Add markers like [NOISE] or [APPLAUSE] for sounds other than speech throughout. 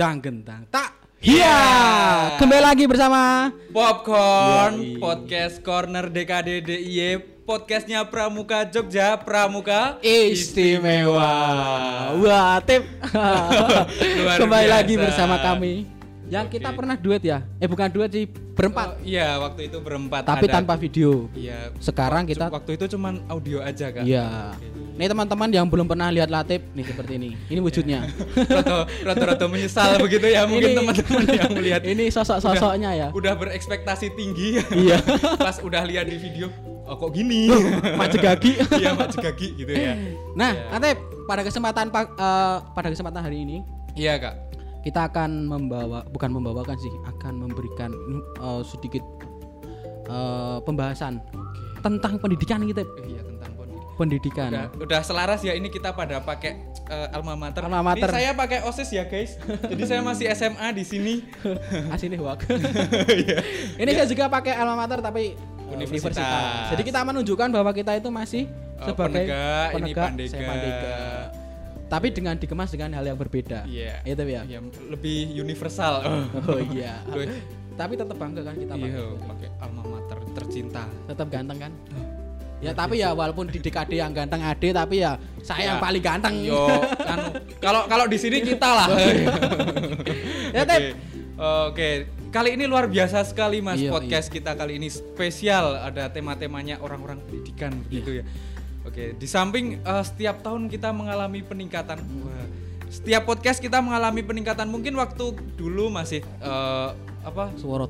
dang gentang tak Iya, kembali lagi bersama Popcorn Yoi. Podcast Corner DKD DIY Podcastnya Pramuka Jogja Pramuka istimewa. Wah, tip. [LAUGHS] Kembali biasa. lagi bersama kami. Yang Oke. kita pernah duet ya? Eh bukan duet sih, berempat. Oh, Iya waktu itu berempat tapi ada- tanpa video. Iya Sekarang kita Waktu itu cuman audio aja kan Iya. Nih teman-teman yang belum pernah lihat Latif nih seperti ini. Ini wujudnya. [LAUGHS] Roto-roto menyesal begitu ya Mungkin teman-teman yang melihat ini sosok-sosoknya ya. Udah berekspektasi tinggi Iya. [LAUGHS] Pas udah lihat di video Oh kok gini Mak Jegagi. [LAUGHS] Iya mak gagi gitu ya Nah, Iya. Atep, pada kesempatan pa- eh, pada kesempatan hari ini Iya kak kita akan membawa bukan membawakan sih, akan memberikan eh, sedikit eh, pembahasan tentang pendidikan kita. Eh, Iya pendidikan udah, udah selaras ya ini kita pada pakai eh, alma mater. Alma mater. Ini saya pakai OSIS ya, guys. [LAUGHS] Jadi saya masih SMA di sini. [LAUGHS] Asini wak. [LAUGHS] Iya. ini saya juga pakai alma mater tapi eh, Universitas. Jadi kita menunjukkan bahwa kita itu masih Eh, sebagai penegak, ini penegak, pandega. saya pandega. Tapi dengan dikemas dengan hal yang berbeda. Iya. Itu ya. Iya, lebih universal. Oh iya. Tapi tetap bangga kan kita pakai. Iya, pakai alma mater tercinta. tetap ganteng kan ya tapi ya walaupun di DKD yang ganteng ade tapi ya saya yang Ya. paling ganteng Yo, anu, kalau kalau di sini kita lah. [LAUGHS] ya Oke. Oke, kali ini luar biasa sekali Mas Iya, podcast kita kali ini spesial ada tema-temanya orang-orang pendidikan begitu ya. Oke, di samping eh, setiap tahun kita mengalami peningkatan. Wah, setiap podcast kita mengalami peningkatan. Mungkin waktu dulu masih eh, apa? suara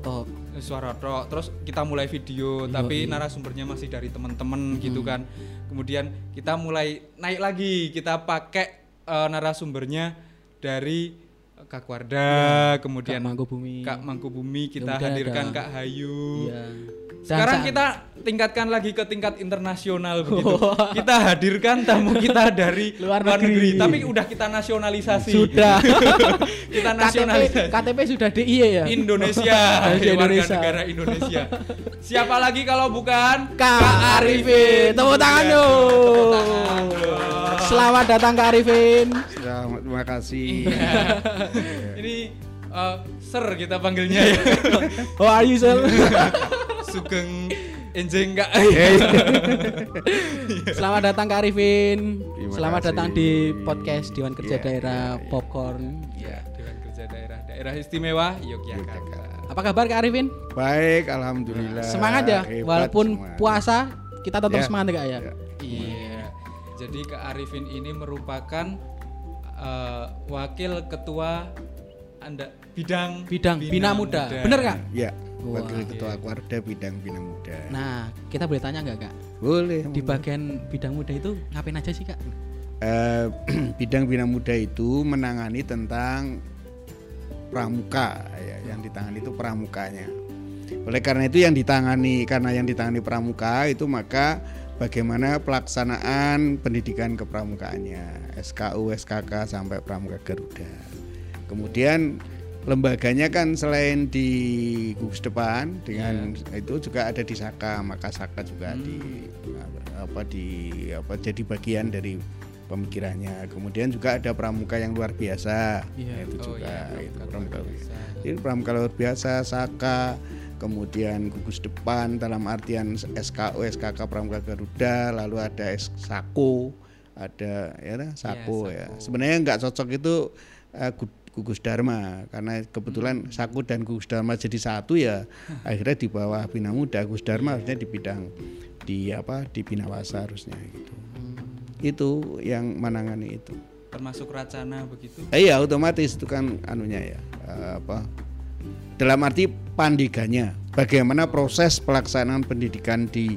suara tok terus kita mulai video Iya, tapi iya. narasumbernya masih dari teman-teman gitu kan. Kemudian kita mulai naik lagi. Kita pakai eh, narasumbernya dari Kak Warda kemudian Kak Mangkubumi. Kak Mangkubumi kita Kemudian hadirkan ada- Kak Hayu iya sekarang Dan kita tingkatkan lagi ke tingkat internasional [LAUGHS] begitu. kita hadirkan tamu kita dari Luar negeri. tapi udah kita nasionalisasi. sudah [LAUGHS] kita KTP nasionalisasi. KTP sudah DIY ya Indonesia, [LAUGHS] Dari warga Indonesia. negara Indonesia. Siapa lagi kalau bukan Kak Arifin tepuk tangan Iya, dong tepuk tangan dong. selamat datang Kak Arifin Selamat, terima kasih. Ini eh, Sir kita panggilnya ya. how [LAUGHS] are you sir Sugeng Enjeng Kak. selamat datang Kak Arifin Terima selamat kasih. datang di podcast Dewan Kerja Iya, Daerah iya, iya. Popcorn Ya, Dewan Kerja Daerah Daerah Istimewa Yogyakarta. apa kabar Kak Arifin Baik, alhamdulillah. semangat ya Hebat walaupun semua. puasa kita tetap Ya. semangat ya, ya? Ya. Iya. Jadi Kak Arifin ini merupakan eh, wakil ketua anda bidang Bidang Bina Muda. Bener, Kak? Ya, Wah. Wakil Ketua Warda Bidang Bina Muda. nah kita boleh tanya nggak kak Boleh. di bagian bidang muda itu ngapain aja sih kak Eh, [CLEARS THROAT] Bidang Bina Muda itu menangani tentang pramuka ya, yang ditangani itu pramukanya. Oleh karena itu yang ditangani karena yang ditangani pramuka itu maka bagaimana pelaksanaan pendidikan kepramukaannya SKU, SKK sampai pramuka Garuda. Kemudian lembaganya kan selain di gugus depan dengan itu juga ada di Saka, maka Saka juga di apa di apa jadi bagian dari pemikirannya. Kemudian juga ada pramuka yang luar biasa. Iya. Itu Oh, juga iya, itu pramuka pramuka. luar biasa. Pramuka luar biasa, Saka, kemudian gugus depan dalam artian SKU, SKK Pramuka Garuda, lalu ada Sako, ada ya dah, Sako Iya, ya. Sako. Sebenarnya nggak cocok itu gu- gugus Dharma karena Hmm. kebetulan Sako dan gugus Dharma jadi satu ya. akhirnya di bawah Bina Muda, gugus Dharma harusnya di bidang di apa di Binawasa harusnya gitu. Itu yang menangani itu. termasuk Racana begitu. Eh, iya otomatis itu kan anunya ya eh, apa dalam arti pandiganya bagaimana proses pelaksanaan pendidikan di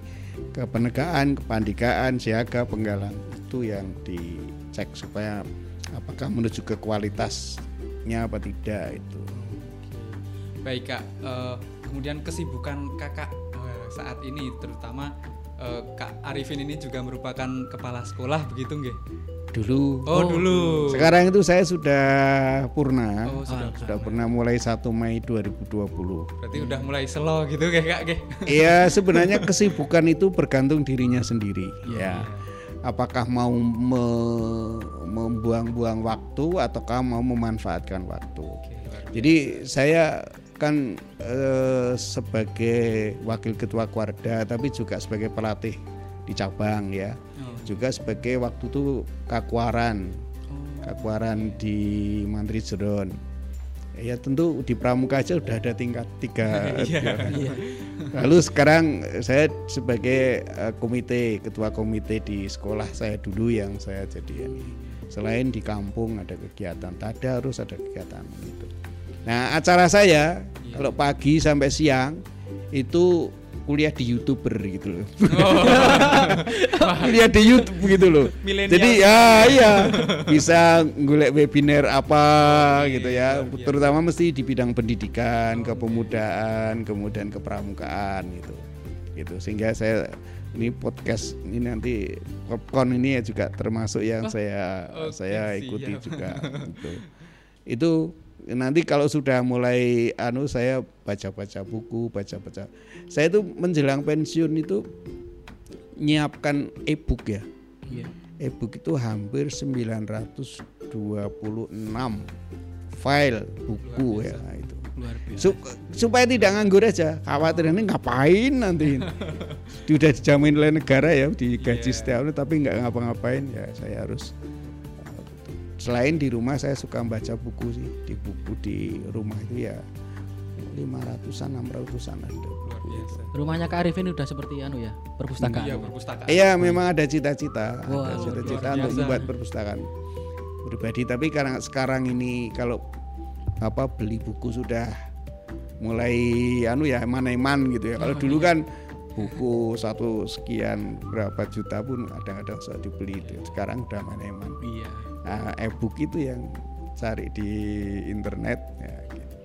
kepenegaan kepandikaan siaga penggalan itu yang dicek supaya apakah menuju ke kualitasnya apa tidak itu. Baik Kak, Eh, kemudian kesibukan Kakak eh, saat ini terutama eh, Kak Arifin ini juga merupakan kepala sekolah begitu nggih? dulu Oh, dulu. sekarang itu saya sudah purna Oh, sudah sudah purna mulai 1 Mei 2020 Berarti udah mulai slow gitu kayak Kak nggih. [LAUGHS] Iya sebenarnya kesibukan itu bergantung dirinya sendiri ya. apakah mau me- membuang-buang waktu ataukah mau memanfaatkan waktu. Jadi saya kan eh, sebagai wakil ketua Kuarda tapi juga sebagai pelatih di cabang ya. Juga sebagai waktu itu kakuaran. Kakuaran di Mantri Jeron. Ya tentu di Pramuka aja udah ada tingkat tiga. juara. [LAUGHS] Lalu sekarang saya sebagai eh, komite ketua komite di sekolah saya dulu yang saya jadi ini. Selain di kampung ada kegiatan tadarus ada kegiatan gitu. Nah acara saya kalau pagi sampai siang itu kuliah di youtuber gitu loh. [LAUGHS] kuliah di YouTube gitu loh. Milenial. Jadi ya iya bisa ngulek webinar apa gitu ya. Terutama mesti di bidang pendidikan, kepemudaan, kemudian kepramukaan gitu. Gitu sehingga saya ini podcast ini nanti popcorn ini ya juga termasuk yang saya oke, saya ikuti siap. juga [LAUGHS] gitu. Itu nanti kalau sudah mulai anu saya baca-baca buku, baca-baca. Saya itu menjelang pensiun itu nyiapkan e-book ya. Iya. E-book itu hampir 926 file buku ya itu. Luar biasa. Sup- supaya tidak nganggur aja. Khawatir ini ngapain nanti. [LAUGHS] Sudah dijamin oleh negara ya digaji Iya. setiap tahun tapi nggak ngapa-ngapain ya saya harus selain di rumah saya suka baca buku sih di buku di rumah itu ya 500-an 600-an ada Luar biasa. Rumahnya Kak Arifin udah seperti anu ya, perpustakaan. Iya, perpustakaan. Iya memang ada cita-cita, Wah, ada cita-cita untuk membuat perpustakaan pribadi. Tapi karena sekarang ini kalau apa beli buku sudah mulai anu ya eman-eman gitu ya. Kalau dulu kan buku satu sekian berapa juta pun kadang-kadang sudah dibeli itu. Sekarang udah eman-eman. Iya. Nah, e-book itu yang cari di internet ya gitu.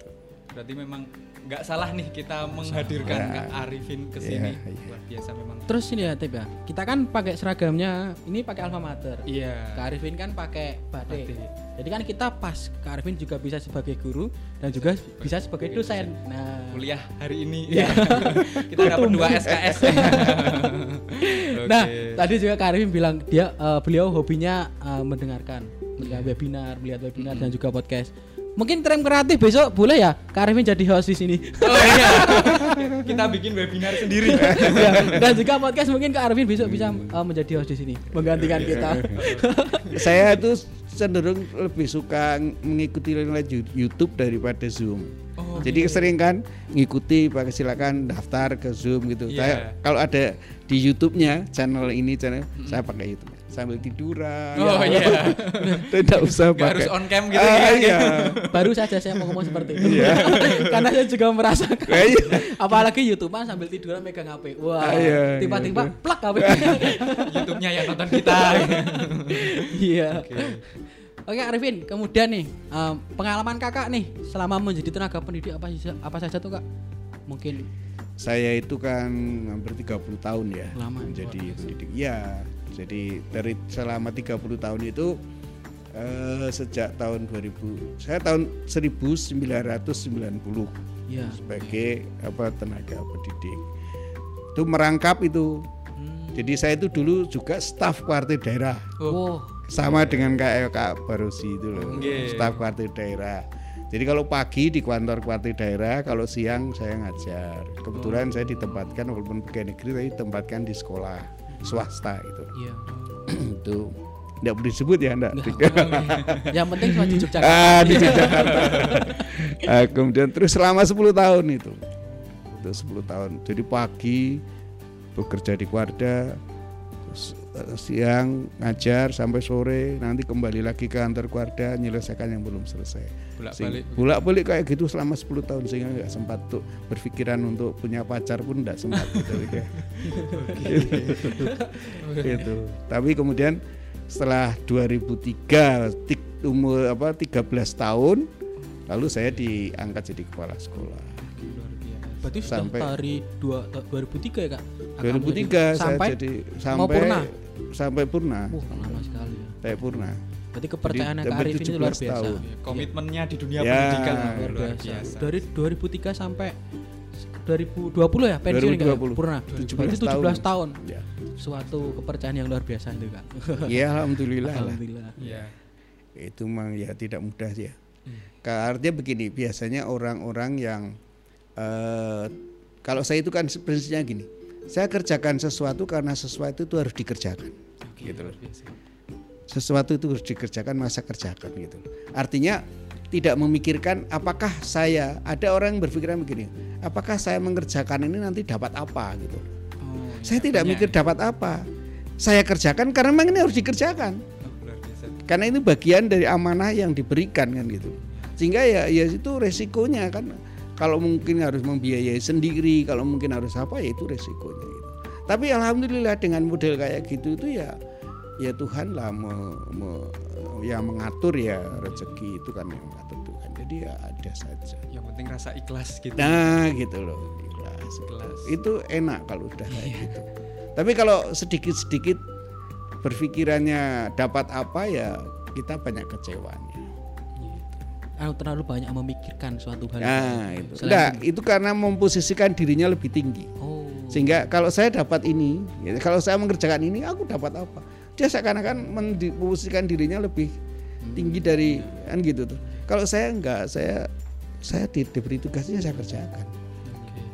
Berarti memang nggak salah nih kita menghadirkan Ya. Kak Arifin ke sini. Iya, iya. Luar biasa memang. Terus ini ya Tip ya, kita kan pakai seragamnya, ini pakai alma mater. Iya. Kak Arifin kan pakai batik. Batik. Jadi kan kita pas Kak Arifin juga bisa sebagai guru dan juga bisa sebagai dosen. Nah, Kuliah hari ini. Iya. [LAUGHS] kita dapat dua SKS. [LAUGHS] Nah, Oke. tadi juga Kak Arifin bilang dia eh, beliau hobinya eh, mendengarkan, melihat webinar, melihat webinar dan juga podcast. Mungkin tren kreatif besok boleh ya Kak Arifin jadi host di sini. Oh iya. kita bikin webinar sendiri. [LAUGHS] Ya, dan juga podcast mungkin Kak Arifin besok bisa eh, menjadi host di sini, menggantikan kita. [LAUGHS] saya itu cenderung lebih suka mengikuti live YouTube daripada Zoom. Oh, Jadi sering kan ngikuti pakai silakan daftar ke Zoom gitu. Iya. Saya kalau ada di YouTube-nya channel ini channel saya pakai YouTube sambil tiduran. Oh iya. [LAUGHS] Tidak usah Nggak harus pakai. on cam gitu Ah, ya. iya. Baru saja saya mau ngomong seperti itu. [LAUGHS] Karena saya juga merasakan. Ah, iya. Apalagi YouTuber sambil tiduran megang HP. Wah, Ah, iya, tiba-tiba gitu. plak HP. [LAUGHS] YouTube-nya yang nonton kita. Iya. Oke Arifin, kemudian nih pengalaman kakak nih selama menjadi tenaga pendidik apa saja, apa saja tuh kak? Mungkin Saya itu kan hampir 30 tahun ya Lama, menjadi pendidik. Ya, jadi dari selama 30 tahun itu eh, sejak tahun 2000 saya tahun 1990 ya. sebagai apa tenaga pendidik. Itu merangkap itu. Hmm. Jadi saya itu dulu juga staf kuartir daerah. Oh, Sama dengan kayak Kak Barosi itu loh, Oke. staf kuartir daerah. Jadi kalau pagi di kantor kuartir daerah, kalau siang saya ngajar. Kebetulan saya ditempatkan walaupun pegawai negeri tapi ditempatkan di sekolah swasta [CLEARS THROAT] itu. iya. itu tidak boleh disebut ya enggak. Yang penting cuma di Yogyakarta. ah, di Jakarta. [LAUGHS] Ah, kemudian terus selama 10 tahun itu. Itu 10 tahun. Jadi pagi bekerja di Kuarda, terus, eh, siang ngajar sampai sore, nanti kembali lagi ke kantor Kuarda menyelesaikan yang belum selesai. Bolak-balik. Bolak-balik kayak gitu selama 10 tahun sehingga nggak sempat tuh berpikiran untuk punya pacar pun nggak sempat [LAUGHS] gitu ya. [LAUGHS] gitu. Tapi kemudian setelah 2003 tik- umur apa 13 tahun lalu saya diangkat jadi kepala sekolah. Berarti Sampai- dari dua, 2003 ya kak? Kakak 2003 saya sampai jadi mau sampai purna. sampai purna. Wah, lama sekali ya. Sampai purna. Berarti kepercayaan Jadi, Kak Arifin itu luar 17 biasa. tahun. Komitmennya di dunia Ya, pendidikan Luar luar biasa. biasa. Dari 2003 sampai 2020 ya pensiun nggak ya? 2020. Purna. 17 Berarti 17 tahun. Ya, suatu kepercayaan yang luar biasa itu kak. ya alhamdulillah lah. Alhamdulillah. Iya. Itu memang ya tidak mudah ya. Hmm. Ka- Artinya begini, biasanya orang-orang yang eh, kalau saya itu kan prinsipnya gini, saya kerjakan sesuatu karena sesuatu itu harus dikerjakan. Oke, Gitu loh. biasa. Sesuatu itu harus dikerjakan, masa kerjakan gitu. Artinya tidak memikirkan apakah saya ada orang yang berpikiran begini, apakah saya mengerjakan ini nanti dapat apa gitu. Oh, Saya iya, tidak punya mikir ya. dapat apa. Saya kerjakan karena memang ini harus dikerjakan. Oh, karena itu bagian dari amanah yang diberikan kan gitu sehingga ya ya itu resikonya kan kalau mungkin harus membiayai sendiri kalau mungkin harus apa ya itu resikonya gitu tapi alhamdulillah dengan model kayak gitu itu ya ya Tuhan lah me- me- ya mengatur ya rezeki itu kan yang mengatur Tuhan jadi ya ada saja Yang penting rasa ikhlas gitu. nah gitu loh ikhlas Ikhlas. itu enak kalau udah kayak gitu tapi kalau sedikit-sedikit berpikirannya dapat apa ya kita banyak kecewanya Anu terlalu banyak memikirkan suatu hal. Nah, itu. Selain Enggak, itu karena memposisikan dirinya lebih tinggi. Oh. Sehingga kalau saya dapat ini, ya, kalau saya mengerjakan ini, aku dapat apa? Dia seakan-akan memposisikan dirinya lebih tinggi dari kan gitu tuh. Kalau saya enggak, saya saya di- diberi tugasnya saya kerjakan.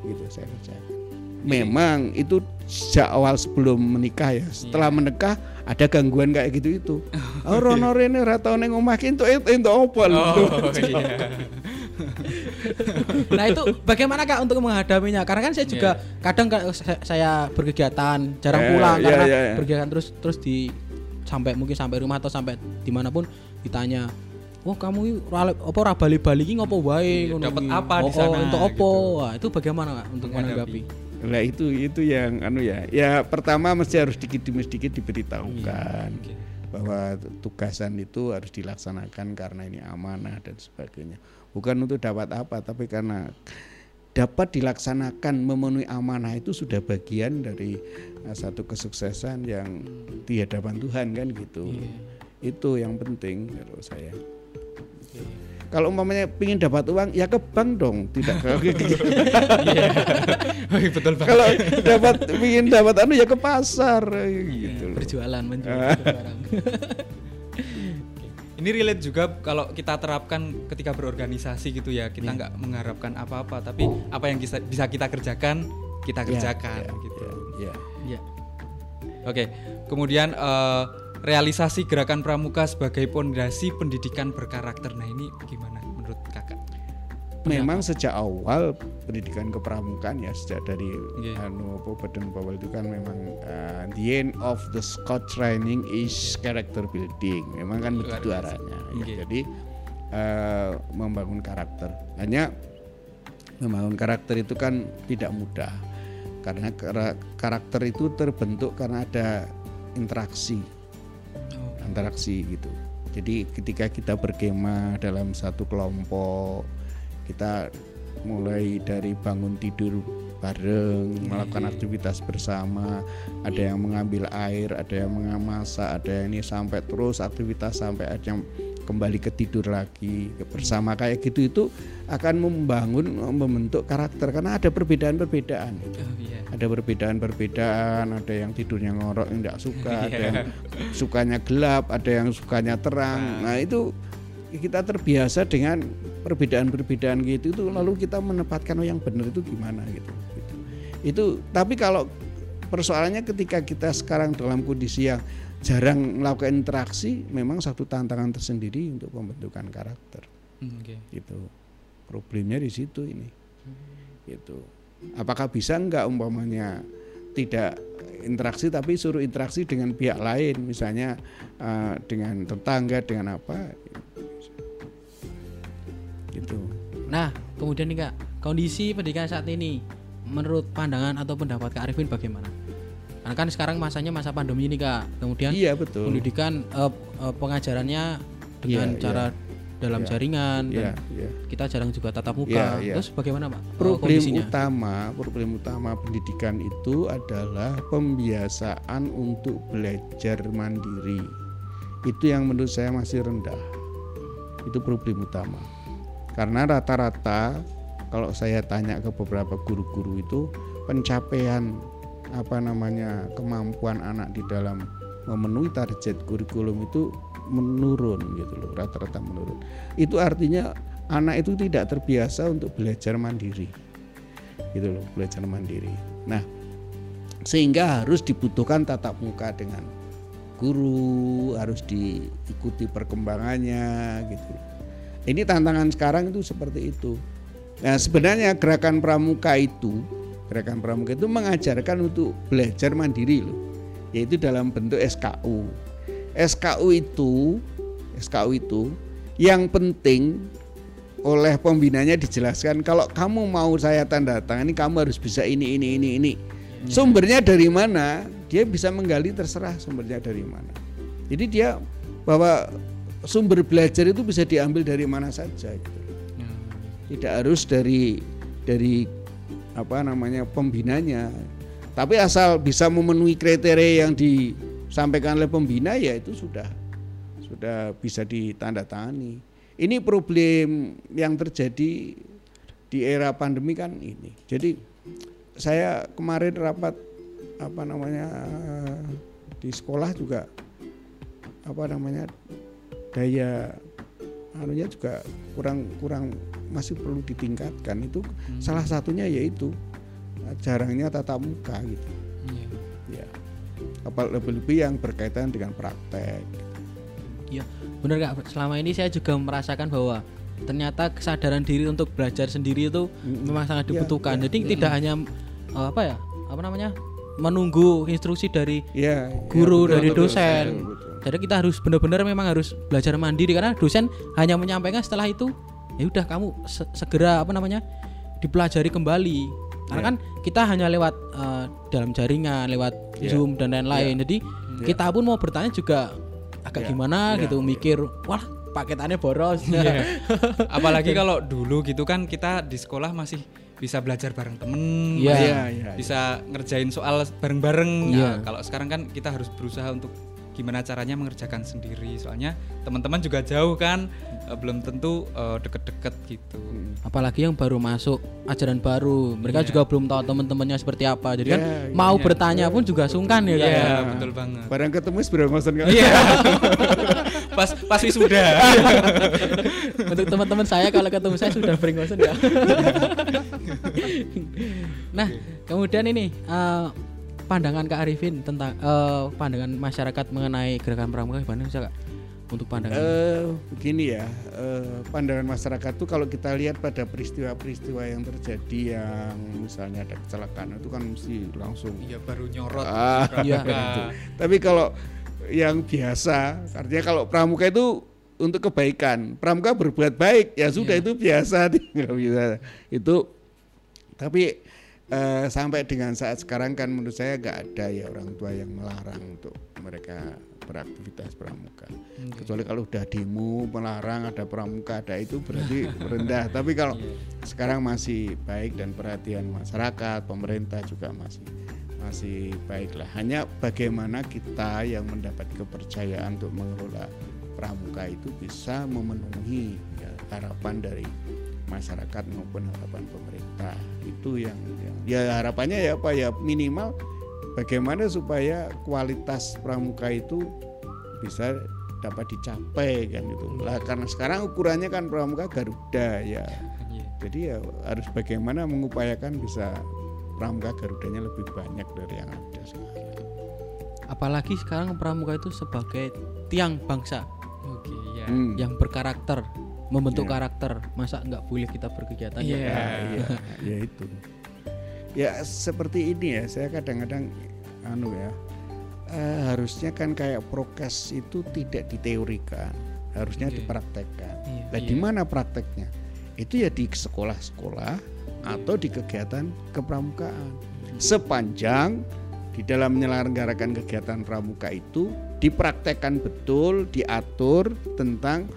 Gitu, saya kerjakan. Memang itu sejak awal sebelum menikah ya. Setelah menikah ada gangguan kayak gitu itu. [LAUGHS] Oh, rono rene ora tau ning omah ki entuk entuk lho. Oh [LAUGHS] iya. Nah itu bagaimana kak untuk menghadapinya? Karena kan saya juga kadang ka- saya, berkegiatan jarang Eh, pulang iya, karena iya, iya. berkegiatan terus terus di sampai mungkin sampai rumah atau sampai di mana pun ditanya, wah kamu i rale- apa ora bali-bali ki ngopo wae? Iya, ngono dapat ki." apa di Oh, sana, oh, Untuk apa? gitu. Wah itu bagaimana kak untuk Menghadapi. menanggapi? Lah itu itu yang anu ya. Ya pertama mesti harus sedikit demi sedikit diberitahukan Oke. bahwa tugasan itu harus dilaksanakan karena ini amanah dan sebagainya. Bukan untuk dapat apa, tapi karena dapat dilaksanakan memenuhi amanah itu sudah bagian dari uh, satu kesuksesan yang di hadapan Tuhan kan gitu. Itu yang penting kalau saya. Kalau umpamanya ingin dapat uang ya ke bank dong, tidak ke [LAUGHS] Iya. [LAUGHS] Iya, betul banget. kalau dapat ingin dapat anu ya ke pasar gitu loh. Berjualan menjual [LAUGHS] barang. Ini relate juga kalau kita terapkan ketika berorganisasi gitu ya. Iya. Kita nggak mengharapkan apa-apa, tapi apa yang bisa, bisa kita kerjakan, kita Ya, kerjakan ya, gitu. ya, ya. Iya. Oke, kemudian eh, realisasi gerakan pramuka sebagai pondasi pendidikan berkarakter. Nah ini gimana? Memang sejak awal pendidikan kepramukaan ya sejak dari Iya. anu apa Badan Bawal itu kan memang uh, the end of the Scott training is character building. Memang kan Luar begitu arahnya. ya. Iya. Jadi uh, membangun karakter. Hanya membangun karakter itu kan tidak mudah karena kara- karakter itu terbentuk karena ada interaksi interaksi gitu. Jadi ketika kita berkemah dalam satu kelompok, kita mulai dari bangun tidur bareng, melakukan aktivitas bersama, ada yang mengambil air, ada yang memasak, ada yang ini sampai terus aktivitas sampai ada yang kembali ke tidur lagi. Bersama kayak gitu itu akan membangun membentuk karakter. Karena ada perbedaan-perbedaan. Oh, iya. ada perbedaan-perbedaan, ada yang tidurnya ngorok yang tidak suka, ada Iya. yang sukanya gelap, ada yang sukanya terang. Nah itu kita terbiasa dengan perbedaan-perbedaan gitu itu lalu kita menempatkan oh yang benar itu gimana? gitu. gitu. Itu tapi kalau persoalannya ketika kita sekarang dalam kondisi yang jarang melakukan interaksi, memang satu tantangan tersendiri untuk pembentukan karakter. Hmm, Oke. gitu. Problemnya di situ ini. Gitu. Apakah bisa enggak umpamanya tidak interaksi tapi suruh interaksi dengan pihak lain? Misalnya eh, dengan tetangga dengan apa gitu Nah, kemudian nih Kak, kondisi pendidikan saat ini menurut pandangan atau pendapat Kak Arifin bagaimana? Karena kan sekarang masanya masa pandemi ini Kak. Kemudian iya betul pendidikan eh, eh, pengajarannya dengan Iya, cara dalam Iya. jaringan iya dan iya kita jarang juga tatap muka. Iya, iya. Terus bagaimana Pak? eh, problem kondisinya? utama problem utama pendidikan itu adalah pembiasaan untuk belajar mandiri itu yang menurut saya masih rendah itu problem utama karena rata-rata kalau saya tanya ke beberapa guru-guru itu pencapaian apa namanya kemampuan anak di dalam memenuhi target kurikulum itu menurun gitu loh rata-rata menurun. Itu artinya anak itu tidak terbiasa untuk belajar mandiri gitu loh belajar mandiri. Nah sehingga harus dibutuhkan tatap muka dengan guru harus diikuti perkembangannya gitu ini tantangan sekarang itu seperti itu. Nah sebenarnya gerakan pramuka itu gerakan pramuka itu mengajarkan untuk belajar mandiri loh. Yaitu dalam bentuk SKU SKU itu SKU itu yang penting oleh pembinanya dijelaskan kalau kamu mau saya tanda tangan ini kamu harus bisa ini ini ini ini. Iya. sumbernya dari mana? Dia bisa menggali terserah sumbernya dari mana. Jadi dia bahwa sumber belajar itu bisa diambil dari mana saja gitu. Ya. Tidak harus dari dari apa namanya pembinanya. Tapi asal bisa memenuhi kriteria yang disampaikan oleh pembina ya itu sudah sudah bisa ditandatangani. Ini problem yang terjadi di era pandemi kan ini. Jadi saya kemarin rapat apa namanya di sekolah juga apa namanya daya anunya juga kurang kurang masih perlu ditingkatkan. Itu hmm. salah satunya yaitu jarangnya tatap muka gitu. Yeah. ya. Apa lebih-lebih yang berkaitan dengan praktek. Ya benar gak selama ini saya juga merasakan bahwa ternyata kesadaran diri untuk belajar sendiri itu hmm. memang sangat iya, dibutuhkan. ya, jadi ya. tidak hanya uh, apa ya apa namanya menunggu instruksi dari ya, guru ya, betul, dari dosen. Betul, betul jadi kita harus benar-benar memang harus belajar mandiri karena dosen hanya menyampaikan setelah itu ya udah kamu se segera apa namanya dipelajari kembali karena yeah. kan kita hanya lewat uh, dalam jaringan lewat yeah. zoom dan lain-lain yeah. jadi yeah. kita pun mau bertanya juga agak yeah. gimana yeah. gitu mikir wah paketannya boros yeah. [LAUGHS] apalagi kalau dulu gitu kan kita di sekolah masih bisa belajar bareng temen, yeah. Yeah, yeah, bisa yeah. ngerjain soal bareng-bareng. Yeah. Nah, kalau sekarang kan kita harus berusaha untuk gimana caranya mengerjakan sendiri. Soalnya teman-teman juga jauh kan uh, belum tentu uh, deket-deket gitu. Apalagi yang baru masuk ajaran baru. Mereka yeah. juga belum tahu teman-temannya seperti apa. Jadi yeah, kan yeah, mau yeah. bertanya yeah. pun juga sungkan ya yeah, kan yeah, betul banget. Barang ketemu sebelum ngosen kan? Iya. [LAUGHS] Pas pas sudah [LAUGHS] untuk teman-teman saya kalau ketemu saya sudah berengosen ya. [LAUGHS] Nah kemudian ini uh, pandangan Kak Arifin tentang uh, pandangan masyarakat mengenai gerakan pramuka gimana sih Kak? Untuk pandangan uh, begini ya, uh, pandangan masyarakat tuh kalau kita lihat pada peristiwa-peristiwa yang terjadi yang misalnya ada kecelakaan itu kan mesti langsung Iya baru nyorot. Ah, iya. Tapi kalau yang biasa, artinya kalau pramuka itu untuk kebaikan, pramuka berbuat baik ya sudah iya. itu biasa, tinggal [LAUGHS] bisa itu. Tapi uh, sampai dengan saat sekarang kan menurut saya nggak ada ya orang tua yang melarang untuk mereka beraktivitas pramuka. Okay. Kecuali kalau udah demo melarang ada pramuka ada itu berarti [LAUGHS] rendah. Tapi kalau yeah. sekarang masih baik dan perhatian masyarakat, pemerintah juga masih masih baiklah. Hanya bagaimana kita yang mendapat kepercayaan untuk mengelola pramuka itu bisa memenuhi ya, harapan dari masyarakat maupun harapan pemerintah. Itu yang, yang ya harapannya ya apa? Ya minimal bagaimana supaya kualitas pramuka itu bisa dapat dicapai kan itu. Lah karena sekarang ukurannya kan pramuka Garuda ya. Iya. jadi ya harus bagaimana mengupayakan bisa pramuka Garudanya lebih banyak dari yang ada sekarang. Apalagi sekarang pramuka itu sebagai tiang bangsa. Oke, ya. Hmm. yang berkarakter membentuk yeah. karakter masa nggak boleh kita berkegiatan yeah. ya ya, [LAUGHS] ya itu ya seperti ini ya saya kadang-kadang anu ya uh, harusnya kan kayak prokes itu tidak diteorikan harusnya yeah. dipraktekkan yeah. nah yeah. di mana prakteknya itu ya di sekolah-sekolah atau di kegiatan kepramukaan sepanjang di dalam menyelenggarakan kegiatan pramuka itu dipraktekkan betul diatur tentang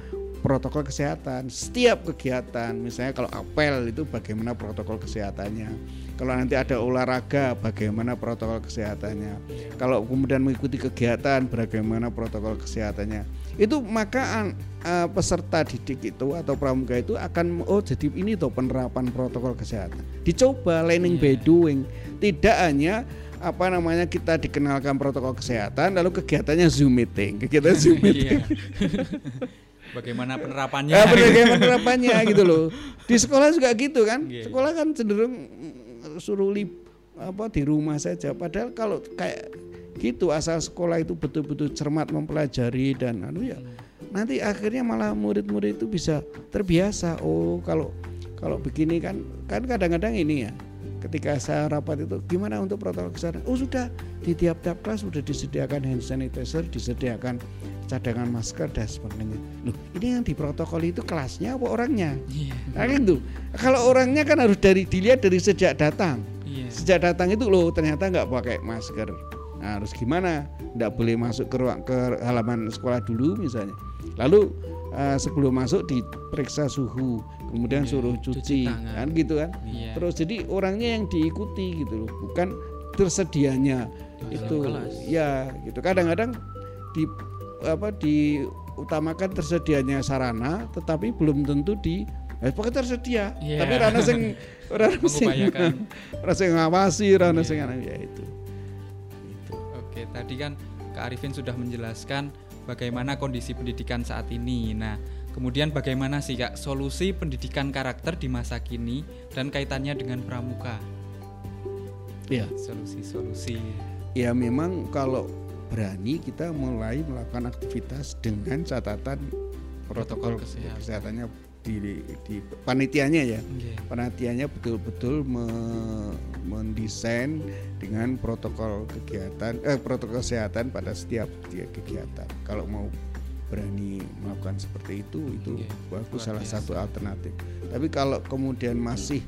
protokol kesehatan. Setiap kegiatan misalnya kalau apel itu bagaimana protokol kesehatannya? Kalau nanti ada olahraga bagaimana protokol kesehatannya? Kalau kemudian mengikuti kegiatan bagaimana protokol kesehatannya? Itu maka uh, peserta didik itu atau pramuka itu akan oh jadi ini tuh penerapan protokol kesehatan. Dicoba learning yeah. by doing. Tidak hanya apa namanya kita dikenalkan protokol kesehatan lalu kegiatannya zoom meeting. Kegiatan zoom [LAUGHS] meeting. Iya. [LAUGHS] Bagaimana penerapannya? ya bagaimana penerapannya gitu loh. Di sekolah juga gitu kan. Iya. sekolah kan cenderung mm, suruh lib apa di rumah saja. Padahal kalau kayak gitu asal sekolah itu betul-betul cermat mempelajari dan anu ya nanti akhirnya malah murid-murid itu bisa terbiasa. Oh kalau kalau begini kan kan kadang-kadang ini ya ketika saya rapat itu gimana untuk protokol kesehatan? Oh sudah. Di tiap-tiap kelas sudah disediakan hand sanitizer disediakan cadangan masker dan sebagainya loh ini yang di protokol itu kelasnya apa orangnya Iya. nah gitu kalau orangnya kan harus dari dilihat dari sejak datang Iya. sejak datang itu loh ternyata nggak pakai masker nah, harus gimana nggak boleh masuk ke ruang ke halaman sekolah dulu misalnya lalu eh, sebelum masuk diperiksa suhu kemudian Iya, suruh cuci cuci, tangan. kan gitu kan Iya. terus jadi orangnya yang diikuti gitu loh bukan tersedianya itu kelas. ya gitu kadang-kadang di apa diutamakan tersedianya sarana tetapi belum tentu di eh, pokoknya tersedia Iya. tapi rana sing rana sing [LAUGHS] rana sing ngawasi rana Iya. sing anu, ya itu Oke, tadi kan Kak Arifin sudah menjelaskan bagaimana kondisi pendidikan saat ini. Nah, kemudian bagaimana sih Kak solusi pendidikan karakter di masa kini dan kaitannya dengan pramuka? ya Solusi-solusi. ya memang kalau berani kita mulai melakukan aktivitas dengan catatan protokol, Protokol kesehatan. kesehatannya di, di panitianya ya Oke. penelitiannya betul-betul me- mendesain dengan protokol kegiatan eh, protokol kesehatan pada setiap kegiatan. Kalau mau berani melakukan seperti itu itu Oke, bagus luar salah satu alternatif. Tapi kalau kemudian masih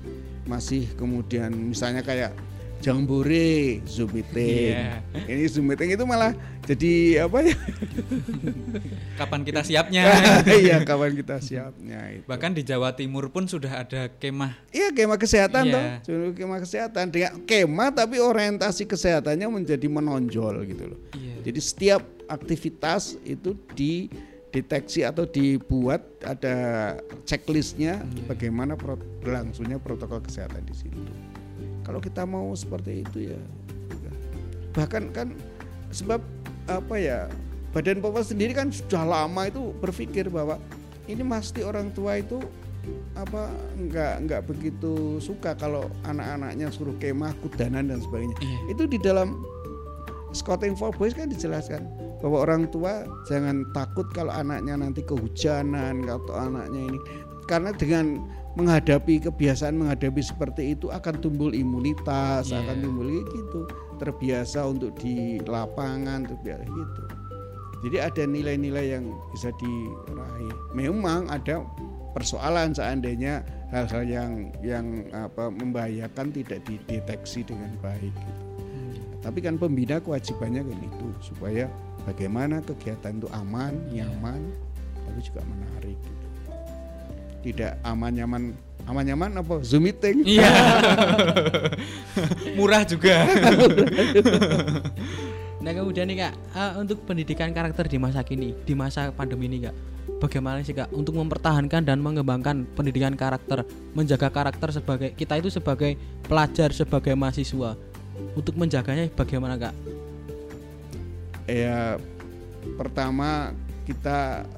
masih kemudian misalnya kayak jambore zoom meeting. Iya. Ini zoom meeting itu malah jadi apa ya? [LAUGHS] Kapan kita siapnya? [LAUGHS] Iya kawan kita siapnya itu. Bahkan di Jawa Timur pun sudah ada kemah. Iya kemah kesehatan Iya. toh, kemah kesehatan dengan kemah tapi orientasi kesehatannya menjadi menonjol gitu loh. Iya. Jadi setiap aktivitas itu dideteksi atau dibuat ada checklistnya Iya. bagaimana pro- berlangsungnya protokol kesehatan di situ. Kalau kita mau seperti itu ya, bahkan kan sebab apa ya Badan POM sendiri kan sudah lama itu berpikir bahwa ini pasti orang tua itu apa nggak nggak begitu suka kalau anak-anaknya suruh kemah kudanan dan sebagainya. Iya. itu di dalam Scouting for Boys kan dijelaskan bahwa orang tua jangan takut kalau anaknya nanti kehujanan atau anaknya ini. Karena dengan menghadapi kebiasaan menghadapi seperti itu akan tumbuh imunitas Iya. akan tumbuh gitu terbiasa untuk di lapangan terbiasa gitu jadi ada nilai-nilai yang bisa diraih memang ada persoalan seandainya hal-hal yang yang apa membahayakan tidak dideteksi dengan baik gitu. Tapi kan pembina kewajibannya kan itu supaya bagaimana kegiatan itu aman, Iya. nyaman, tapi juga menarik. Gitu. Tidak aman nyaman, aman nyaman apa zoom meeting? Iya. [LAUGHS] Murah juga. [LAUGHS] Nah kemudian nih kak, eh, untuk pendidikan karakter di masa kini, di masa pandemi ini kak, bagaimana sih kak untuk mempertahankan dan mengembangkan pendidikan karakter, menjaga karakter sebagai kita itu sebagai pelajar, sebagai mahasiswa, untuk menjaganya bagaimana kak? Ya pertama kita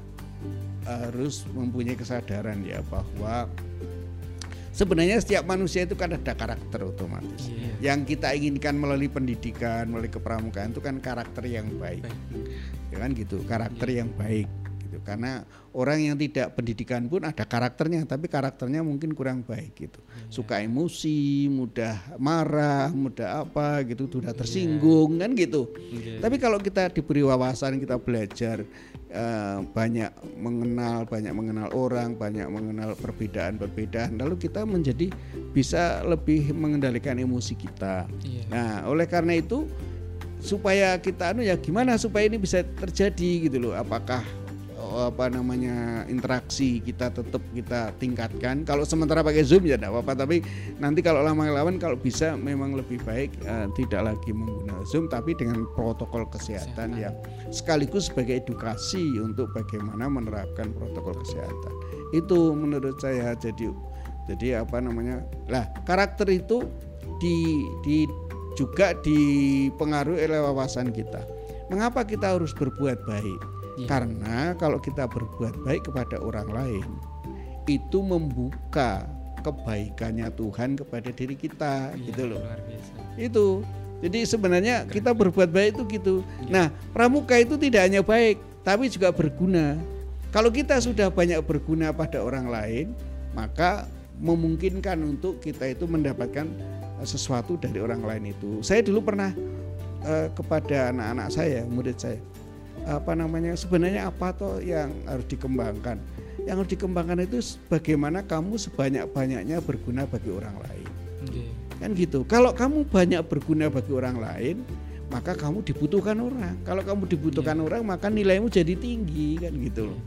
harus mempunyai kesadaran ya bahwa sebenarnya setiap manusia itu kan ada karakter otomatis. Iya. Yang kita inginkan melalui pendidikan, melalui kepramukaan itu kan karakter yang baik. Baik. Ya kan gitu, karakter yang baik. Karena orang yang tidak pendidikan pun ada karakternya, tapi karakternya mungkin kurang baik gitu. Suka emosi, mudah marah, mudah apa gitu, mudah tersinggung kan gitu. Iya. Tapi kalau kita diberi wawasan, kita belajar eh, banyak mengenal, banyak mengenal orang, banyak mengenal perbedaan-perbedaan, lalu kita menjadi bisa lebih mengendalikan emosi kita. Iya. Nah, oleh karena itu supaya kita anu ya gimana supaya ini bisa terjadi gitu loh. Apakah apa namanya interaksi kita tetap kita tingkatkan. Kalau sementara pakai Zoom ya tidak apa-apa, tapi nanti kalau lama-laman kalau bisa memang lebih baik eh, tidak lagi menggunakan Zoom tapi dengan protokol kesehatan Kesehatan. yang sekaligus sebagai edukasi untuk bagaimana menerapkan protokol kesehatan. Itu menurut saya jadi jadi apa namanya? Lah, karakter itu di di juga dipengaruhi oleh wawasan kita. Mengapa kita harus berbuat baik? Iya. Karena kalau kita berbuat baik kepada orang lain, itu membuka kebaikannya Tuhan kepada diri kita, Iya, gitu loh. luar biasa Itu. Jadi sebenarnya kita berbuat baik itu gitu. Nah, pramuka itu tidak hanya baik, tapi juga berguna. Kalau kita sudah banyak berguna pada orang lain, maka memungkinkan untuk kita itu mendapatkan eh, sesuatu dari orang lain itu. Saya dulu pernah eh, kepada anak-anak saya, murid saya, apa namanya sebenarnya apa toh yang harus dikembangkan? Yang harus dikembangkan itu bagaimana kamu sebanyak-banyaknya berguna bagi orang lain. Oke. kan gitu. Kalau kamu banyak berguna bagi orang lain maka kamu dibutuhkan orang. Kalau kamu dibutuhkan orang maka nilaimu jadi tinggi kan gitu loh.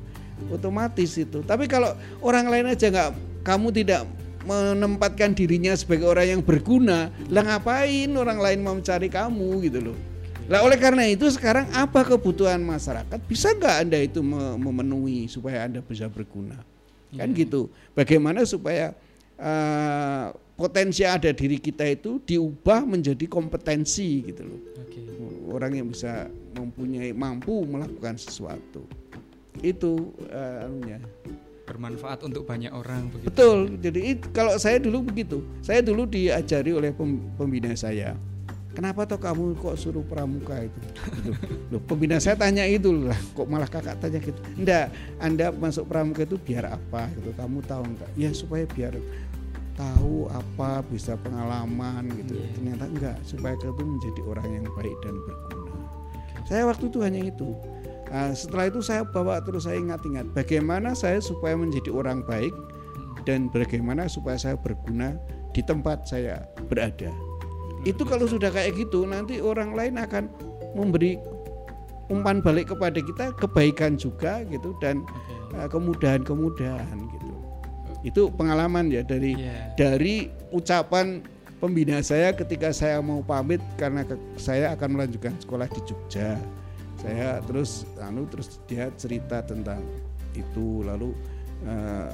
Otomatis itu. Tapi kalau orang lain aja nggak kamu tidak menempatkan dirinya sebagai orang yang berguna lah ngapain orang lain mau mencari kamu gitu loh lah oleh karena itu sekarang apa kebutuhan masyarakat? Bisa nggak anda itu me- memenuhi supaya anda bisa berguna? Kan gitu. Bagaimana supaya eh, potensi ada diri kita itu diubah menjadi kompetensi gitu loh. Oke. orang yang bisa mempunyai mampu melakukan sesuatu. Itu anunya. Bermanfaat untuk banyak orang begitu. Betul. Jadi kalau saya dulu begitu. Saya dulu diajari oleh pem- pembina saya kenapa toh kamu kok suruh pramuka itu? Gitu. Loh, pembina saya tanya itu lah kok malah kakak tanya gitu. Enggak anda masuk pramuka itu biar apa gitu? Kamu tahu enggak ya supaya biar tahu apa bisa pengalaman gitu. Iya. ternyata enggak supaya kamu menjadi orang yang baik dan berguna. Saya waktu itu hanya itu. Nah, setelah itu saya bawa terus saya ingat-ingat bagaimana saya supaya menjadi orang baik dan bagaimana supaya saya berguna di tempat saya berada. Itu kalau sudah kayak gitu nanti orang lain akan memberi umpan balik kepada kita kebaikan juga gitu dan Oke. eh, kemudahan-kemudahan gitu. Itu pengalaman ya dari Iya. dari ucapan pembina saya ketika saya mau pamit karena ke- saya akan melanjutkan sekolah di Jogja. Saya terus anu terus dia cerita tentang itu lalu eh,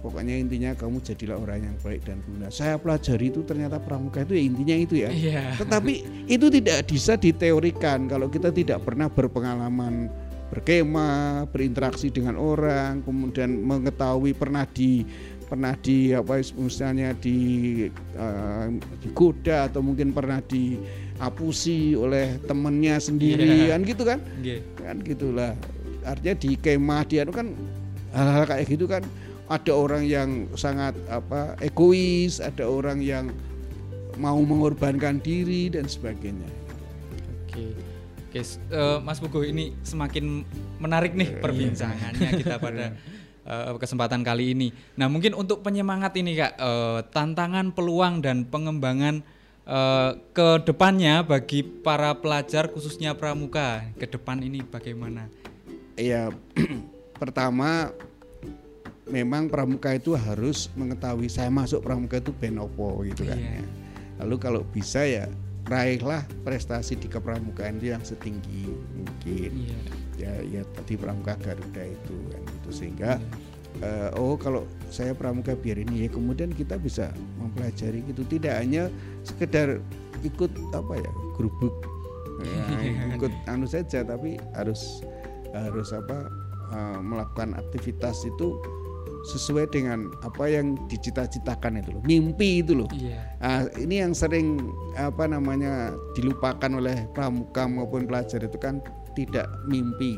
pokoknya intinya kamu jadilah orang yang baik dan guna. Saya pelajari itu ternyata pramuka itu ya intinya itu ya. Iya. Tetapi itu tidak bisa diteorikan kalau kita tidak pernah berpengalaman berkemah, berinteraksi dengan orang, kemudian mengetahui pernah di pernah di apa misalnya di eh, digoda atau mungkin pernah diapusi oleh temennya sendiri Iya. kan gitu kan Oke. kan gitulah artinya di kemah dia itu kan hal-hal kayak gitu kan ada orang yang sangat apa egois ada orang yang mau mengorbankan diri dan sebagainya Oke. Oke, eh, Mas Pugu ini semakin menarik nih perbincangannya kita [LAUGHS] pada eh, kesempatan kali ini. Nah, mungkin untuk penyemangat ini Kak, eh, tantangan, peluang dan pengembangan eh, ke depannya bagi para pelajar khususnya pramuka ke depan ini bagaimana? ya [CLEARS THROAT] pertama memang pramuka itu harus mengetahui saya masuk pramuka itu benopo gitu kan Iya. ya. lalu kalau bisa ya raihlah prestasi di kepramukaan itu yang setinggi mungkin Iya. ya ya tadi pramuka Garuda itu kan gitu sehingga eh, oh kalau saya pramuka biar ini ya kemudian kita bisa mempelajari gitu tidak hanya sekedar ikut apa ya gerubuk ya, [LAUGHS] ikut anu saja tapi harus harus apa eh, melakukan aktivitas itu sesuai dengan apa yang dicita-citakan itu loh mimpi itu loh Iya. Nah, ini yang sering apa namanya dilupakan oleh pramuka maupun pelajar itu kan tidak mimpi.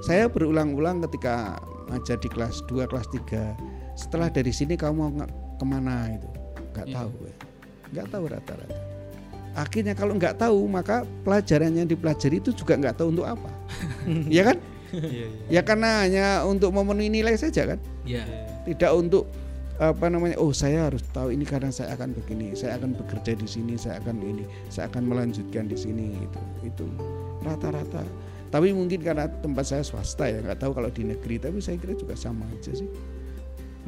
Saya berulang-ulang ketika ngajar di kelas 2, kelas 3. Setelah dari sini kamu mau ke mana itu? Nggak Iya. tahu, gue. nggak tahu rata-rata. Akhirnya kalau nggak tahu maka pelajaran yang dipelajari itu juga nggak tahu untuk apa, [LAUGHS] ya kan? Iya, iya. Ya karena hanya untuk memenuhi nilai saja kan? Ya. tidak untuk apa namanya oh saya harus tahu ini karena saya akan begini saya akan bekerja di sini saya akan ini saya akan melanjutkan di sini itu itu. Rata-rata. Tapi mungkin karena tempat saya swasta ya nggak tahu kalau di negeri tapi saya kira juga sama aja sih.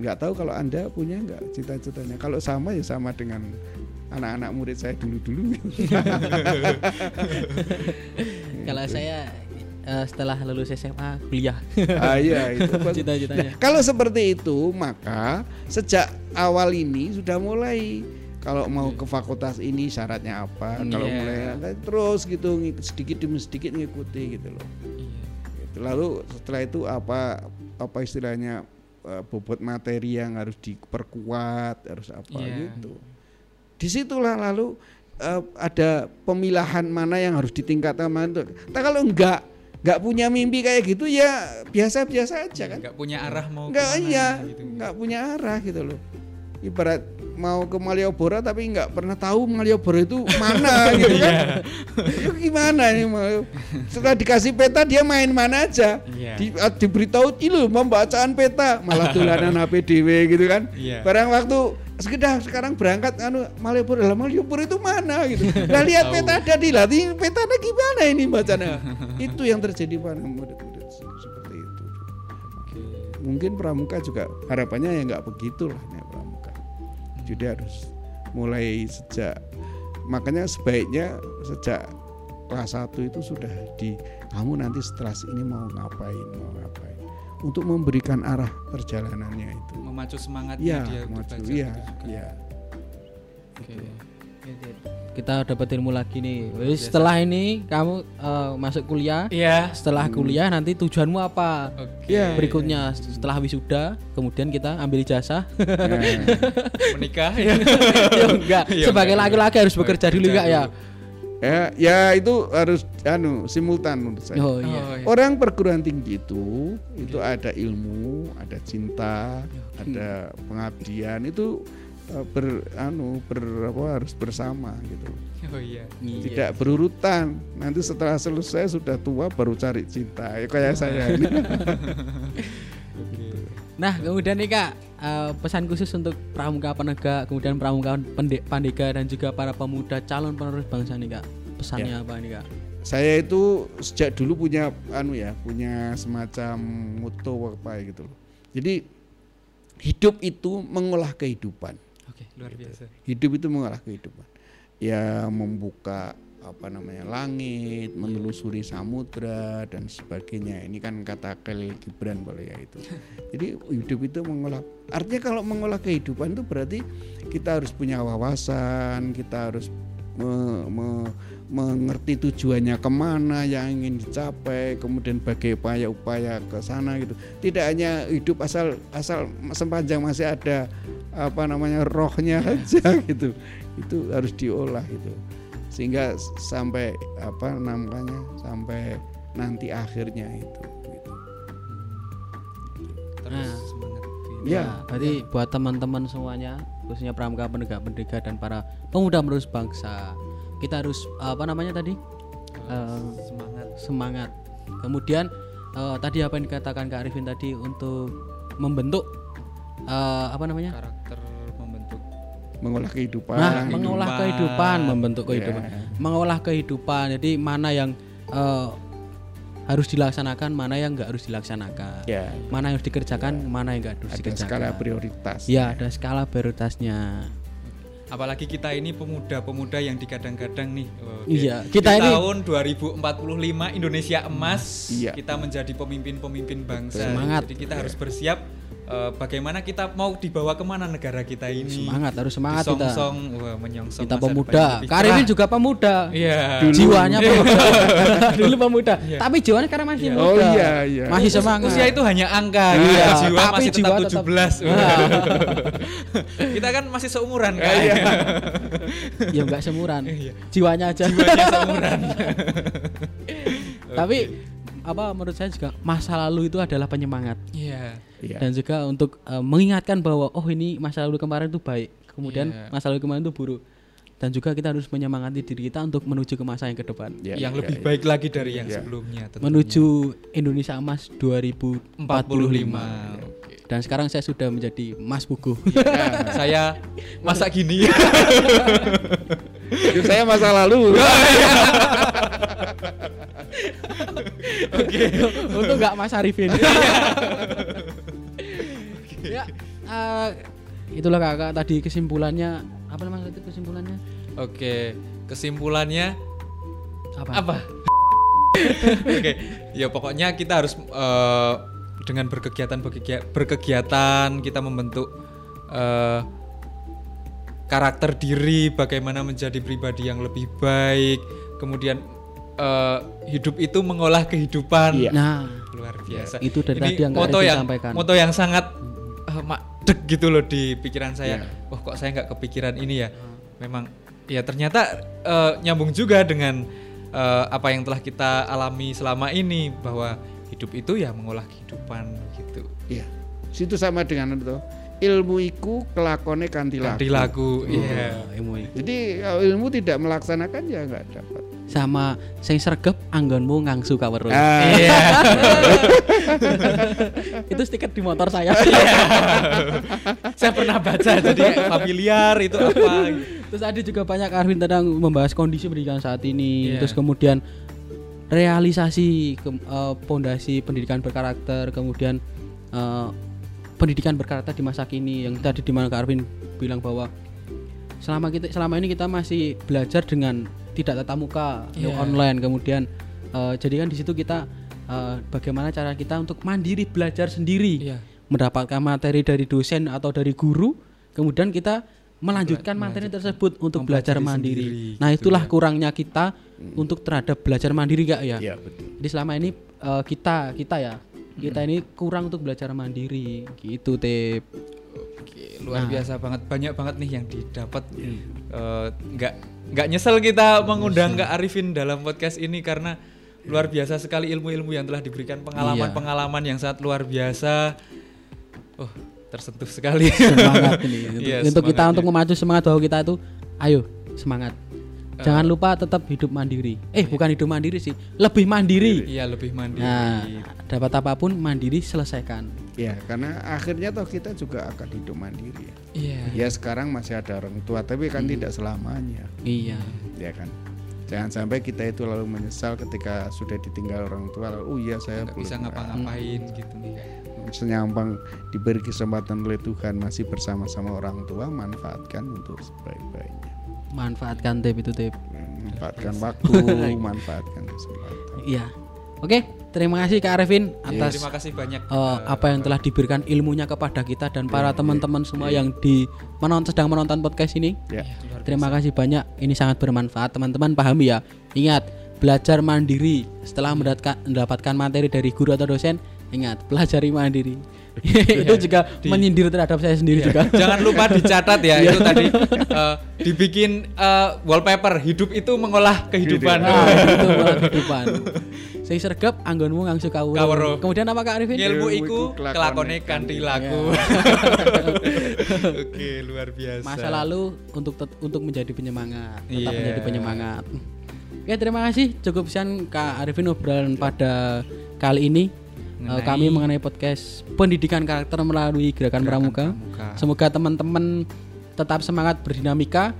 Nggak tahu kalau anda punya nggak cita-citanya. Kalau sama ya sama dengan anak-anak murid saya dulu-dulu. [LAUGHS] Kalau saya eh, setelah lulus SMA kuliah ah, iya, [LAUGHS] itu cita-citanya. Nah, kalau seperti itu, maka sejak awal ini sudah mulai kalau mau ke fakultas ini syaratnya apa kalau Iya. mulai terus gitu sedikit demi sedikit ngikuti gitu loh. Gitu. lalu setelah itu apa apa istilahnya eh, bobot materi yang harus diperkuat harus apa Iya. gitu di situlah lalu eh, ada pemilahan mana yang harus ditingkatkan. Nah, kalau enggak enggak punya mimpi kayak gitu ya biasa-biasa aja kan. Nggak punya arah mau enggak ke mana iya gitu. enggak punya arah gitu loh. Ibarat mau ke Malioboro tapi enggak pernah tahu Malioboro itu mana [LAUGHS] gitu kan. Itu gimana ini mau setelah dikasih peta dia main mana aja. Iya. di, ah, diberitahu itu pembacaan peta. Malah dolanan HP dewe gitu kan. Iya. barang waktu sekedar sekarang berangkat anu Malioboro. Lah Malioboro itu mana gitu? Lah [LAUGHS] lihat peta ada dilatih petanya gimana ini bacanya itu yang terjadi pada murid-murid se- seperti itu mungkin pramuka juga harapannya ya nggak begitulah ya pramuka. Jadi harus mulai sejak makanya sebaiknya sejak kelas 1 itu sudah di kamu nanti setelah ini mau ngapain mau ngapain untuk memberikan arah perjalanannya itu memacu semangatnya ya dia untuk iya gitu juga. iya Oke. Kita dapat ilmu lagi nih. Wis, setelah ini kamu eh, masuk kuliah. Iya. Setelah kuliah nanti tujuanmu apa? Oke. Iya. Berikutnya setelah wisuda, kemudian kita ambil ijazah. Nah, Menikah [LAUGHS] ya. ya enggak. Iya, Sebagai laki-laki harus bekerja dulu enggak ya? Ya ya itu harus anu simultan menurut saya Oh iya. Oh, iya. Orang perguruan tinggi itu itu ada ilmu, ada cinta, ada pengabdian itu eh, ber anu ber apa harus bersama gitu. Oh iya. Iya. Tidak berurutan. Nanti setelah selesai sudah tua baru cari cinta. Ya, kayak saya ini. [LAUGHS] Nah, kemudian nih Kak, eh, pesan khusus untuk pramuka penegak, kemudian pramuka pende- pandega dan juga para pemuda calon penerus bangsa nih Kak. Pesannya apa nih Kak? saya itu sejak dulu punya anu ya, punya semacam moto apa gitu loh. Jadi hidup itu mengolah kehidupan. Oke, luar biasa. hidup itu mengolah kehidupan ya membuka apa namanya langit menelusuri samudra dan sebagainya. Ini kan kata Khalil Gibran boleh ya itu. Jadi hidup itu mengolah artinya kalau mengolah kehidupan itu berarti kita harus punya wawasan kita harus me- me- mengerti tujuannya ke mana yang ingin dicapai kemudian bagaimana upaya ke sana gitu. Tidak hanya hidup asal asal sepanjang masih ada apa namanya rohnya aja gitu. Itu harus diolah gitu sehingga sampai apa namanya sampai nanti akhirnya itu gitu. Terus Nah. semangat. Ya, Nah, berarti buat teman-teman semuanya, khususnya pramuka penegak pendidikan dan para pemuda penerus bangsa, kita harus apa namanya tadi? Eh, semangat. semangat. Kemudian eh, tadi apa yang dikatakan Kak Arifin tadi untuk membentuk eh, apa namanya? Karakter. Mengolah kehidupan Nah, mengolah kehidupan. kehidupan, membentuk kehidupan. Ya. Mengolah kehidupan. Jadi mana yang eh, harus dilaksanakan, mana yang enggak harus dilaksanakan. ya Mana yang harus dikerjakan, mana yang enggak harus ada dikerjakan. skala prioritas Ya, ada skala prioritasnya. Apalagi kita ini pemuda-pemuda yang digadang-gadang nih. Oke. Iya, kita Di ini- tahun 2045 Indonesia emas. Iya. Kita menjadi pemimpin-pemimpin bangsa. Semangat. Jadi kita harus bersiap eh, bagaimana kita mau dibawa ke mana negara kita ini. Semangat, harus semangat kita. Disongsong, wah, menyongsong Kita pemuda. cerah. juga pemuda. Iya. Jiwanya pemuda. [LAUGHS] Dulu pemuda. Iya. Tapi jiwanya sekarang masih Iya. muda. Oh, iya, iya. Masih Us- semangat. Usia itu hanya angka, Iya, gitu. jiwa tapi masih jiwa tetap tetap- 17. Nah. kita kan masih seumuran Ya, kan. iya. [LAUGHS] ya enggak semuran. Iya. Jiwanya aja. Jiwanya seumuran. [LAUGHS] Tapi apa menurut saya juga masa lalu itu adalah penyemangat Iya. Iya. dan juga untuk eh, mengingatkan bahwa oh ini masa lalu kemarin itu baik, kemudian Iya. masa lalu kemarin itu buruk. Dan juga kita harus menyemangati diri kita untuk menuju ke masa yang ke depan. Ya, yang ya, lebih ya. baik lagi dari yang Iya. sebelumnya tentunya. Menuju Indonesia Emas 2045. 45. Dan sekarang saya sudah menjadi Mas Buku. Saya [LAUGHS] masa gini. [LAUGHS] Hidup saya masa lalu [LAUGHS] Untuk nggak Mas Arifin. ya, eh, itulah kakak tadi kesimpulannya apa namanya itu kesimpulannya Oke, kesimpulannya apa? apa? Oke, ya pokoknya kita harus eh, dengan berkegiatan berkegia- berkegiatan kita membentuk eh, karakter diri, bagaimana menjadi pribadi yang lebih baik, kemudian eh, hidup itu mengolah kehidupan. Iya. Nah, Luar biasa. Itu dari Ini tadi yang moto yang sampaikan. moto yang sangat eh, madeg gitu loh di pikiran saya. Iya. Wah, kok saya nggak kepikiran ini ya. Memang ya ternyata eh, nyambung juga dengan eh, apa yang telah kita alami selama ini bahwa hidup itu ya mengolah kehidupan gitu. Iya. Situ sama dengan itu. Ilmu iku kelakone kanthi Di laku. lagu, iya. ilmu ini. Jadi ilmu tidak melaksanakan ya nggak dapat. sama sing sregep anggonmu ngangsu kaweruh. Ah, Iya. [LAUGHS] itu stiker di motor saya. saya pernah baca jadi familiar itu apa. Terus ada juga banyak Arvin tentang membahas kondisi pendidikan saat ini. Iya. Terus kemudian realisasi ke- eh, pondasi pendidikan berkarakter, kemudian eh, pendidikan berkarakter di masa kini yang tadi di mana Kak Arvin bilang bahwa selama kita selama ini kita masih belajar dengan tidak tatap muka, Iya. online, kemudian eh, jadi kan di situ kita eh, bagaimana cara kita untuk mandiri belajar sendiri Iya. mendapatkan materi dari dosen atau dari guru, kemudian kita melanjutkan materi tersebut untuk belajar mandiri. sendiri, nah, gitu itulah ya. kurangnya kita untuk terhadap belajar mandiri kak ya. Iya betul. Jadi selama ini eh, kita kita ya kita ini kurang untuk belajar mandiri gitu tip. Oke, Nah. luar biasa banget. Banyak banget nih yang didapat. Eh, nggak nggak nyesel kita mengundang Kak Arifin dalam podcast ini karena luar biasa sekali ilmu-ilmu yang telah diberikan pengalaman-pengalaman yang sangat luar biasa. Oh tersentuh sekali. Semangat ini. Untuk, [LAUGHS] Iya, untuk kita untuk ya. memacu semangat bahwa kita itu ayo semangat. Eh. Jangan lupa tetap hidup mandiri. Eh bukan hidup mandiri sih, lebih mandiri. iya lebih mandiri Nah, dapat apa pun mandiri selesaikan. Ya karena akhirnya toh kita juga akan hidup mandiri. ya. iya Ya sekarang masih ada orang tua tapi kan tidak selamanya, Iya. ya kan. Jangan sampai kita itu lalu menyesal ketika sudah ditinggal orang tua. Lalu, oh iya saya nggak belum bisa ngapa-ngapain gitu senyampang diberi kesempatan oleh Tuhan masih bersama-sama orang tua manfaatkan untuk sebaik-baiknya Manfaatkan tip itu tip. manfaatkan waktu [LAUGHS] manfaatkan kesempatan Iya. Oke, terima kasih Kak Arifin Iya, atas terima kasih banyak eh, apa yang telah diberikan ilmunya kepada kita dan para teman-teman semua yang di menonton sedang menonton podcast ini. ya Terima kasih banyak. Ini sangat bermanfaat. Teman-teman pahami ya. Ingat, belajar mandiri setelah mendapatkan mendapatkan materi dari guru atau dosen. Ingat, pelajari mandiri. [LAUGHS] itu juga menyindir terhadap saya sendiri juga. [LAUGHS] Jangan lupa dicatat ya itu tadi eh, dibikin eh, wallpaper hidup itu mengolah kehidupan. Nah, itu malah [LAUGHS] kehidupan. Saya sergap anggonmu ngangsu kawuro. Kawuro. Kemudian apa Kak Arifin? Ilmu iku kelakone kelakone kanthi laku. Oke, luar biasa. masa lalu untuk untuk menjadi penyemangat tetap Iya. menjadi penyemangat oke terima kasih cukup sekian kak Arifin obrolan pada kali ini Mengenai- kami mengenai podcast pendidikan karakter melalui gerakan, pramuka. Pramuka. semoga teman-teman tetap semangat berdinamika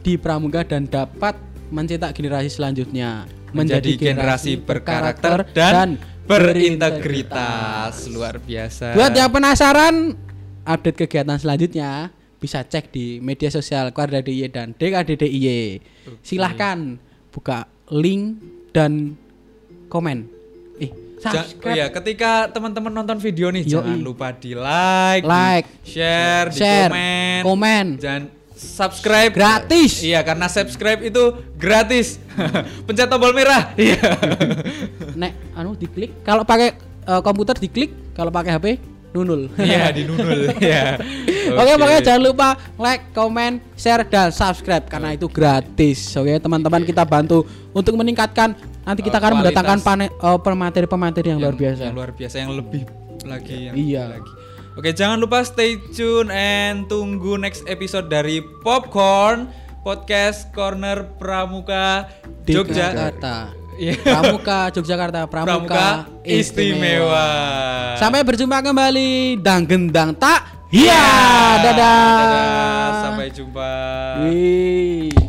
di pramuka dan dapat mencetak generasi selanjutnya menjadi generasi berkarakter dan berintegritas. Luar biasa. Buat yang penasaran update kegiatan selanjutnya bisa cek di media sosial Kwarda DIY dan DKDDIY. Silahkan buka link dan komen. Ja- oh subscribe, iya, ketika teman-teman nonton video nih Yoi. jangan lupa di like, Like, di share, di share, komen, komen. dan subscribe Gratis. Iya, karena subscribe itu gratis. [LAUGHS] Pencet tombol merah. Iya. [LAUGHS] Nek anu diklik, kalau pakai eh, komputer diklik, kalau pakai HP nunul. Iya, [LAUGHS] di nunul. Iya. Oke, pokoknya jangan lupa like, comment, share, dan subscribe karena itu gratis. Oke, teman-teman kita bantu untuk meningkatkan. Nanti kita Eh, akan mendatangkan kualitas. pane- eh, pemateri-pemateri yang, luar biasa. Yang luar biasa yang lebih lagi yang Iya. lebih lagi. Oke, jangan lupa stay tune and tunggu next episode dari Popcorn Podcast Corner Pramuka Di Jogja. Jakarta. Iya. Pramuka Yogyakarta Pramuka, Pramuka istimewa. Sampai berjumpa kembali dang gendang tak. Iya, Dadah. dadah. Sampai jumpa. Wih.